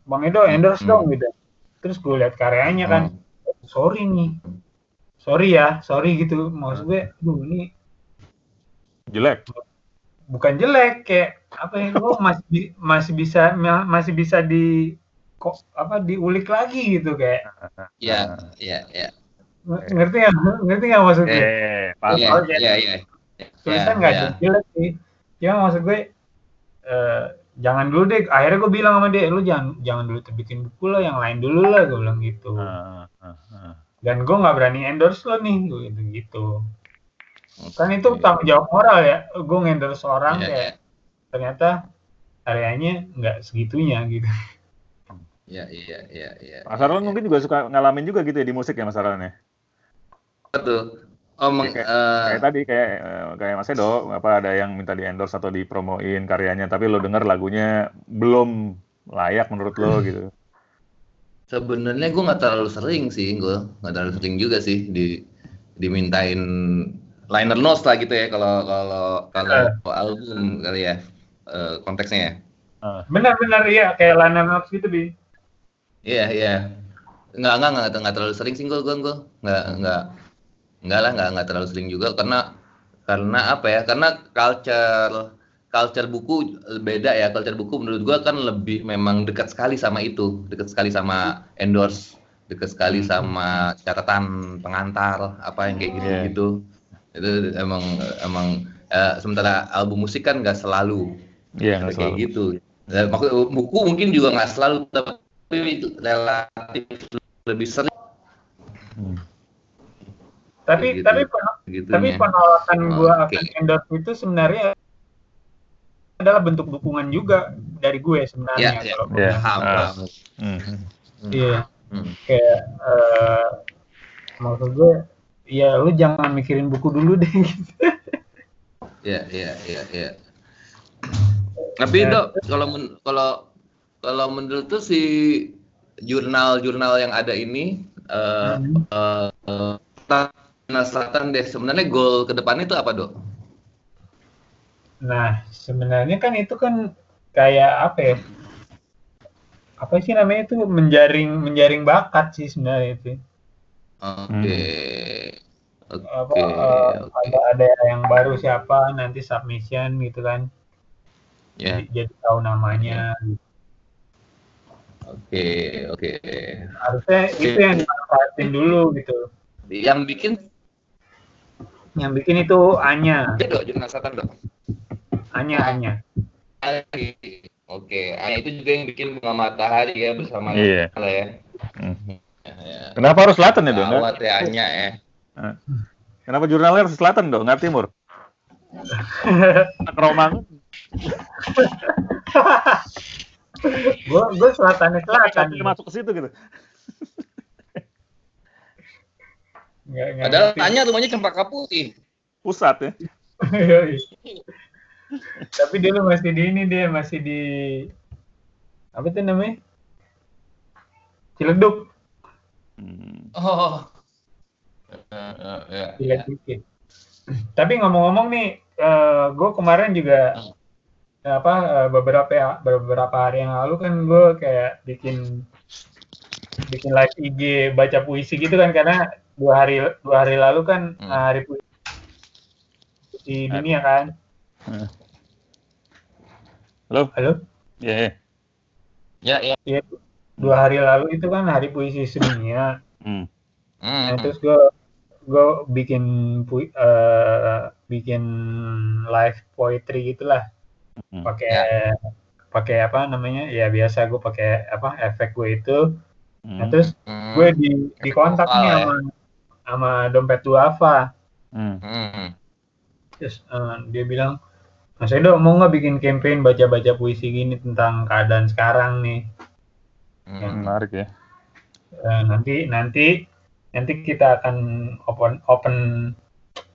Bang Edo endorse Hmm. dong gitu. Terus gue lihat karyanya kan. Sorry nih. Sorry ya, sorry gitu. Maksud gue, duh ini Jelek. bukan jelek kayak apa ya lo masih bi- masih bisa ma- masih bisa di kok apa diulik lagi gitu kayak. Ya ya ya Ng- ngerti nggak? Ngerti nggak maksudnya Eh. Iya, iya, iya. tulisan Ya, nggak ada jelek sih. Cuma maksud gue eh, jangan dulu deh. Akhirnya gue bilang sama dia lu jangan jangan dulu terbitin buku lah yang lain dulu lah gue bilang gitu. Ah, ah, ah. dan gue nggak berani endorse lo nih gue gitu gitu kan itu tanggung jawab moral ya gue ngendorse orang Iya, kayak iya. ternyata karyanya nggak segitunya gitu Iya, iya, iya, iya. Mas Arlan mungkin juga suka ngalamin juga gitu ya di musik ya Mas Arlan ya. Betul. Oh, meng, Kayak- eh, Kayak tadi kayak eh, kayak Mas Edo apa ada yang minta di endorse atau dipromoin karyanya tapi lo denger lagunya belum layak menurut lo gitu. sebenarnya gue nggak terlalu sering sih, gue nggak terlalu sering juga sih di dimintain liner notes lah gitu ya kalau kalau kalau album kali ya eh, konteksnya ya. benar-benar iya kayak liner notes gitu bi Iya, iya. Nggak, nggak, nggak, nggak terlalu sering sih gue, gue, gue. Nggak, nggak. Enggak lah, enggak enggak terlalu sering juga karena karena apa ya? Karena culture culture buku beda ya. Culture buku menurut gua kan lebih memang dekat sekali sama itu, dekat sekali sama endorse, dekat sekali sama catatan pengantar apa yang kayak gitu-gitu. Itu emang emang eh, sementara album musik kan nggak selalu Iya, nggak kayak selalu. gitu. Dan maksud- buku mungkin juga nggak selalu tapi relatif lebih sering Hmm. Tapi Gitu. tapi gitu tapi penolakan gua Oke. akan endorse itu sebenarnya adalah bentuk dukungan juga dari gue sebenarnya. Ya, ya. Kalau Ya. Paham, Ah. Hmm. Iya, Hmm. kayak eh, maksud gue, ya lu jangan mikirin buku dulu deh. Gitu. Ya, ya, ya, ya. Tapi Ya. dok, kalau men- kalau kalau menurut tuh si jurnal-jurnal yang ada ini eh Hmm. eh, eh, Nah, Selatan deh sebenarnya goal ke depannya itu apa dok? Nah, sebenarnya kan itu kan kayak apa ya? Apa sih namanya itu menjaring menjaring bakat sih sebenarnya itu. Oke, Apa oke, eh, oke. ada ada yang baru siapa nanti submission gitu kan. Ya, Jadi, jadi tahu namanya. oke, oke. Harusnya itu yang dimanfaatin dulu gitu. Yang bikin Yang bikin itu Anya, ya dok, jurnal Selatan dok. Anya, Anya. Oke, ah, itu juga yang bikin bunga matahari ya bersama Iya. Nala ya. Hmm. Ya, ya. Kenapa harus selatan ya, Dok? Nggak- Gawat ya ya. Kenapa jurnalnya harus selatan, Dok? Nggak timur? Romangun. gue gue selatannya selatan. Bisa masuk ke situ gitu. Nggak, nggak Padahal ngerti. Anya rumahnya Cempaka Putih. Pusat ya. Yoi. Tapi dia masih di ini dia masih di apa itu namanya? Ciledug, Hmm. Oh. Eh, eh, ya, ya. Ciledug. Tapi ngomong-ngomong nih, gue kemarin juga apa eh, beberapa beberapa hari yang lalu kan gue kayak bikin bikin live IG baca puisi gitu kan karena dua hari dua hari lalu kan Hmm. eh, hari puisi di dunia kan. Halo? Halo? Iya, iya. Ya, ya. Iya, dua hari lalu itu kan hari puisi sedunia. Hmm. Nah, Hmm. terus gue gue bikin pui, eh, bikin live poetry gitulah. Hmm. Pakai pakai apa namanya? Ya biasa gue pakai apa efek gue itu. Nah, Hmm. terus Hmm. gue di di kontak nih ya. sama sama dompet duafa. Hmm. Hmm. Terus eh, dia bilang, Mas Edo mau nggak bikin campaign baca-baca puisi gini tentang keadaan sekarang nih? Hmm. Menarik ya. Eh, nanti nanti nanti kita akan open open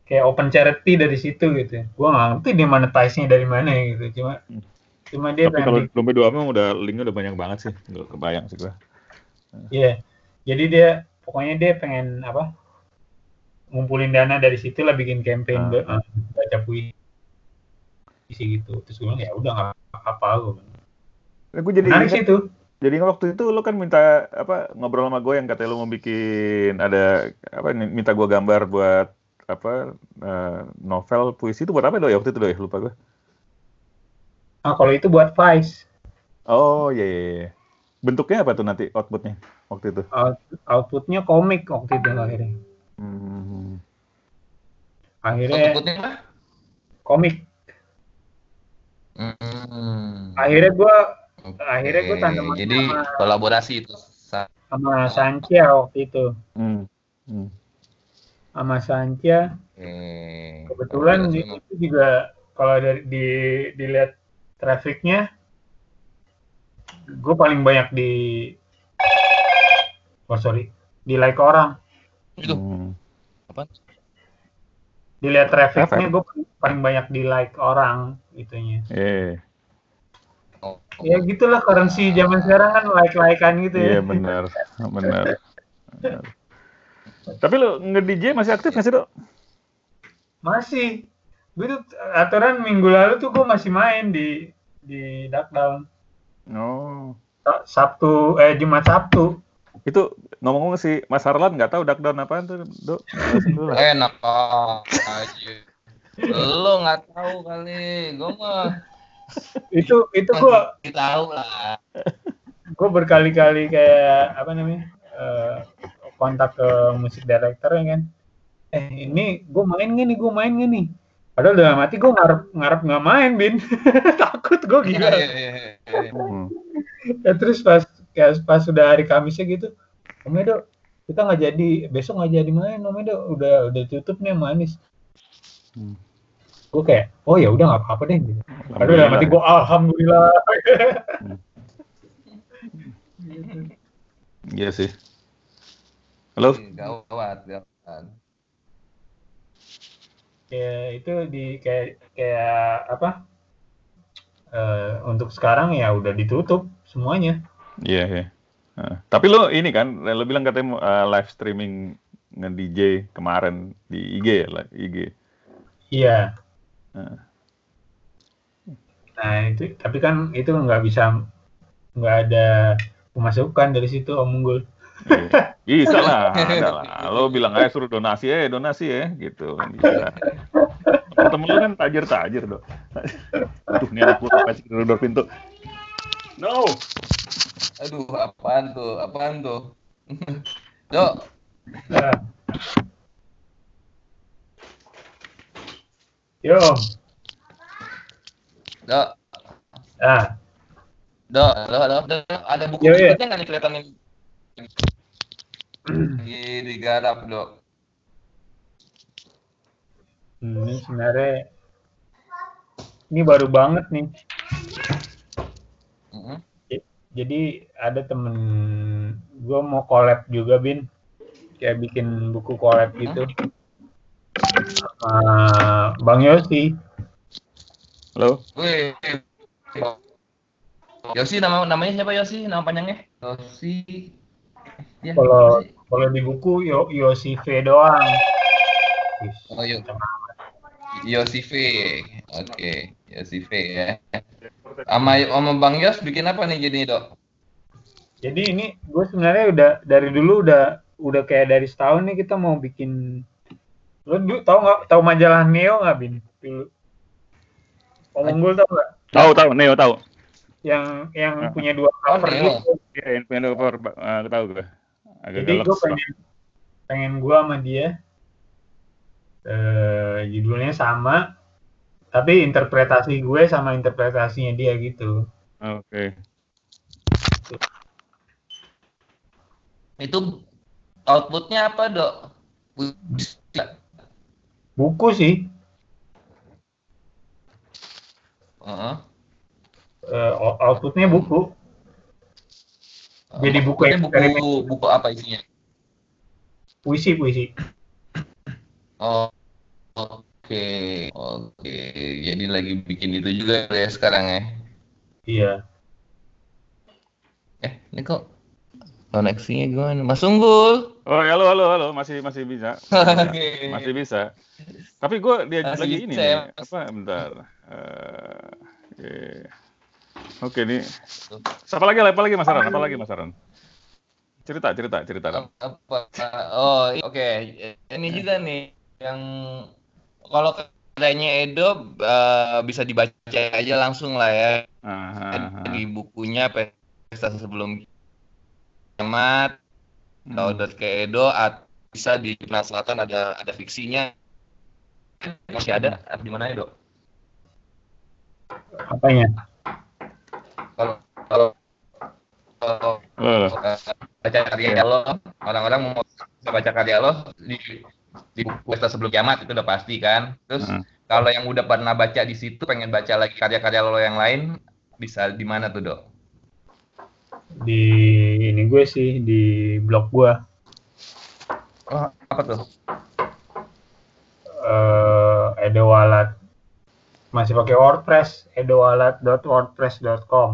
kayak open charity dari situ gitu. Gua nggak ngerti dia monetize-nya dari mana gitu. Cuma Hmm. cuma dia Tapi kalau dompet dua memang udah linknya udah banyak banget sih. Nggak kebayang sih gua. iya. Jadi dia pokoknya dia pengen apa? ngumpulin dana dari situ lah bikin campaign Ah. eh, baca puisi gitu. Terus gue bilang ya udah nggak apa-apa gue. Eh, gua jadi Menarik itu. Jadi waktu itu lo kan minta apa ngobrol sama gue yang katanya lo mau bikin ada apa nih, minta gue gambar buat apa eh, novel puisi itu buat apa do ya waktu itu do ya lupa gue. Nah, kalau itu buat Vice. Oh iya iya. iya. Bentuknya apa tuh nanti outputnya waktu itu? Out- outputnya komik waktu itu akhirnya. Hmm. Akhirnya Outputnya komik. Hmm. Akhirnya gue akhirnya gua tandeman Jadi sama- kolaborasi itu. Sa- sama Sancia waktu itu. Hmm. Hmm. Sama Sancia Oke. kebetulan itu juga kalau dari di dilihat trafficnya gue paling banyak di oh sorry di like orang Itu. Hmm. dilihat trafficnya Traffic. gue paling banyak di like orang itunya Iya. Oh, ya gitulah currency zaman sekarang kan like likean gitu Iya ya benar, benar. Benar. Tapi lo nge-DJ masih aktif nggak sih, Dok? masih gue tuh aturan minggu lalu tuh gue masih main di di Dark Down Oh. Sabtu eh Jumat Sabtu itu ngomong-ngomong si Mas Harlan nggak tahu duckdown apaan tuh, Dok? Enak aja. Lo nggak tahu kali, gue mah Itu itu gua masih tahu lah. gue berkali-kali kayak apa namanya eh, kontak ke musik director ya kan eh ini gue main gak nih gue main gak nih padahal dalam hati gue ngarep ngarep nggak main bin takut gue gila Iya, iya, iya. Hmm. ya, terus pas kayak pas sudah hari Kamisnya gitu Om Edo kita nggak jadi besok nggak jadi main Om Edo udah udah tutup nih sama Anis Hmm. Gue kayak oh ya udah nggak apa-apa deh gitu. Padahal dalam hati gue alhamdulillah Iya sih. Halo? Gawat, gawat. ya itu di kayak kayak apa eh, untuk sekarang ya udah ditutup semuanya Iya, iya. Nah, tapi lo ini kan, lo bilang katanya uh, live streaming nge-DJ kemarin di IG ya, lah, IG. iya Nah. Nah itu tapi kan itu nggak bisa nggak ada pemasukan dari situ Om Unggul Iya. Bisa lah, ada lah. Lo bilang aja suruh donasi ya, donasi ya, gitu. Bisa. Temen lo kan tajir-tajir, dok. Aduh, ini anak gue pasti kedor pintu. No! Aduh, apaan tuh? Apaan tuh? Dok, yo dok, ah dok, dok, dok. Ada buku iya. berikutnya nggak nih kelihatan nih? Lagi digarap, dok. ini sebenarnya ini baru banget nih Mm-mm. jadi ada temen gue mau collab juga bin kayak bikin buku collab gitu sama Bang Yosi Halo? Wih. Yosi nama namanya siapa Yosi? Nama panjangnya? Yosi. Ya, kalau kalau di buku Yo, Yosi V doang Oh, iya. amat. Yosi V. Oke, Yosi V ya. Sama sama Bang Yos bikin apa nih jadi, Dok? jadi ini gue sebenarnya udah dari dulu udah udah kayak dari setahun nih kita mau bikin lu dulu tahu nggak tahu majalah Neo nggak bin dulu Om Unggul tau nggak Tahu, tahu, Neo tahu. yang yang Ah. punya dua cover Neo. gitu Iya, yang punya cover, uh, tahu gue. Agak jadi gue pengen pengen gue sama dia eh judulnya sama tapi interpretasi gue sama interpretasinya dia gitu Oke. Itu outputnya apa, Dok? Buku sih eh, out- outputnya buku Jadi buku Outputnya buku eksperimen. buku apa isinya? puisi puisi Oh, oke, oke. Jadi lagi bikin itu juga ya sekarang ya? iya Eh, ini kok koneksinya gimana? Mas Unggul. Oh, halo, halo, halo. Masih masih bisa. Masih bisa. Tapi gue dia Masih lagi ini ya, nih. Apa? Bentar. Eh, Oke nih. Apa lagi? Apa lagi Mas Aran? Apa lagi Mas Aran? Cerita, cerita, cerita. Ran. apa oh oke ini juga nih yang kalau katanya Edo eh, bisa dibaca aja langsung lah ya Ah, ah, ah. di bukunya pesta sebelum kiamat Hmm. download ke Edo at- bisa di Jurnal Selatan ada ada fiksinya. Masih ada di mana Edo? Apanya? Kalau kalau kalau baca karya lo orang-orang mau bisa baca karya lo di di buku pesta sebelum kiamat itu udah pasti kan? Terus Hmm. kalau yang udah pernah baca di situ pengen baca lagi karya-karya lo yang lain bisa di mana tuh dok di ini gue sih di blog gue oh apa tuh eh edowalat masih pakai WordPress edowalat.wordpress.com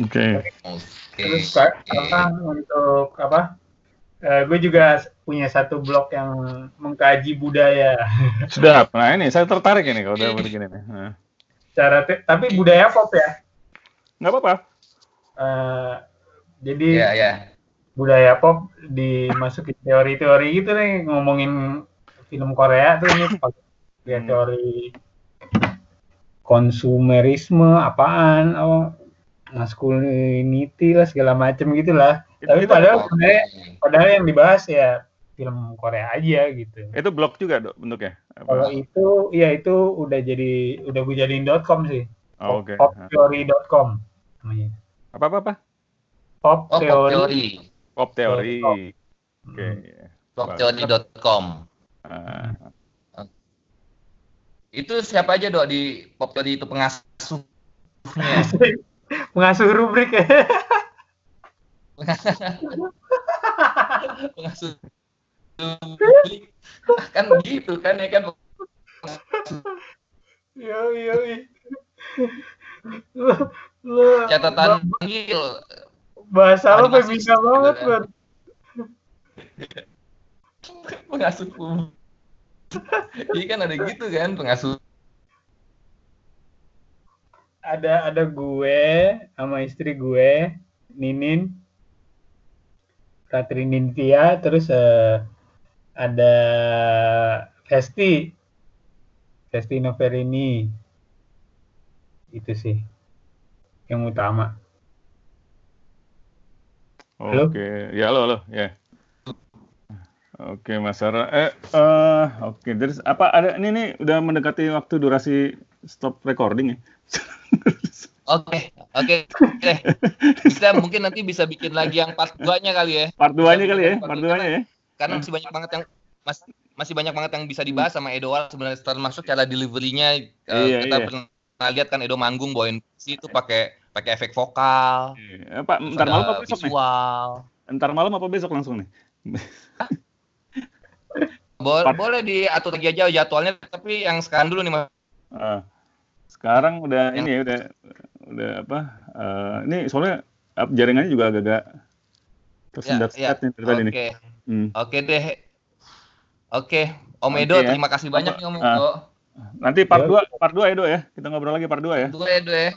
Oke. oke terus Kak, oke. apa untuk apa eh, gue juga punya satu blog yang mengkaji budaya Sudah. Nah ini saya tertarik ini kalau udah begini nih. Nah. cara tapi budaya pop ya Nggak apa-apa. Eh, jadi ya ya budaya pop dimasukin teori-teori gitu nih ngomongin film Korea tuh ini. Pakai Hmm. teori konsumerisme apaan oh masculinity lah segala macem gitulah. Itu, tapi itu, padahal sebenarnya padahal yang dibahas ya film Korea aja gitu. Itu blog juga dok bentuknya. Kalau itu ya itu udah jadi udah gue jadiin .com sih. Oh, Oke. poptheory.com namanya Apa apa apa? pop Oh, pop teori. Pop teori. Pop. Oke. iya. Popteori.com. Ah, Itu siapa aja dok di pop teori itu pengasuhnya? pengasuh rubrik ya pengasuh kan gitu kan ya kan yo yo lu lu catatan panggil bahasa lu Animasi femina banget Bang. pengasuh. Iya kan ada gitu kan pengasuh. Ada ada gue sama istri gue Ninin. Ratri Nintia terus eh, ada Festi. Festi Noverini itu sih yang utama Halo? Oke, ya halo halo ya. Oke Mas Sarah, eh, eh, oke, dari apa ada ini nih udah mendekati waktu durasi stop recording ya. Oke, oke, oke. Bisa mungkin nanti bisa bikin lagi yang part 2-nya kali ya. Part 2-nya kali ya, Part part dua 2-nya ya. Karena masih banyak banget yang mas, masih banyak banget yang bisa dibahas sama Edo Wal sebenarnya termasuk cara delivery-nya eh, Iya, kita iya. pernah lihat kan Edo manggung bawain puisi itu pakai pakai efek vokal. Eh, Pak, terus ntar ada malam apa besok nih? visual. Ntar malam apa besok langsung nih? Bo- Part- boleh diatur lagi aja jadwalnya tapi yang sekarang dulu nih Mas. Ah, sekarang udah Yang- ini ya udah udah apa? eh, ini soalnya jaringannya juga agak-agak nih dari tadi nih. Oke. Hmm. Oke deh. Oke, Om Oke Edo ya. terima kasih banyak nih Om Ah. Edo. Nanti part Ya. 2 part 2 Edo ya. Kita ngobrol lagi part 2 ya. Tunggu Edo ya.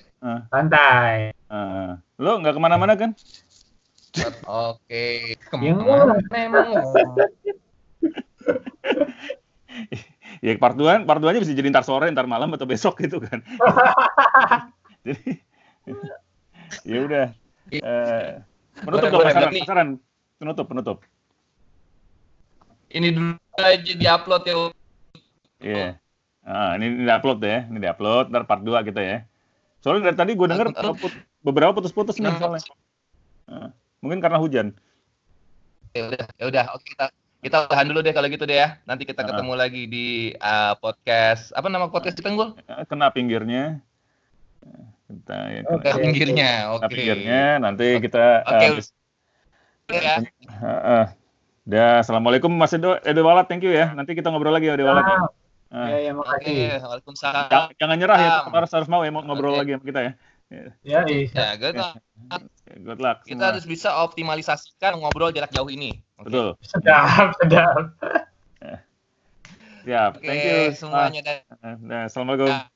santai Ah, lo nggak ke mana-mana kan? Oke. Yang Ke mana emang? Ya part 2 part 2-nya bisa jadi ntar sore, ntar malam atau besok gitu kan. jadi ya udah. Eh, penutup dong pasaran, pasaran. Penutup, penutup. Ini dulu aja di-upload ya. Iya. Ah, ini, ini upload ya, ini di-upload, ntar part 2 kita ya. Soalnya dari tadi gue denger Uh, uh. put- beberapa putus-putus nih Nah. soalnya. Ah, mungkin karena hujan. Ya udah, ya udah. Oke kita kita udahan dulu deh kalau gitu deh ya. Nanti kita Ah. ketemu lagi di uh, podcast. Apa nama podcast kita, Gul? Eh, Kena pinggirnya. Kita ya, kena, Oke. Nah, pinggirnya. kena Oke. pinggirnya, nanti kita Oke. eh, bis- Oke ya. eh, eh. Dah, assalamualaikum Mas Edo, Edo Walat, thank you ya. Nanti kita ngobrol lagi ya Edo Walat. Ya. Ah, ya, ya Oke, makasih Waalaikumsalam. jangan, jangan nyerah ya, harus harus mau ya mau ngobrol Oke. lagi sama kita ya. ya iya. Ya, good luck. Good luck. Kita semua. harus bisa optimalisasikan ngobrol jarak jauh ini. Oke. Betul. sedap sedap Siap. Oke, Thank you. semuanya. Dan Ah, nah, Assalamualaikum. Ya.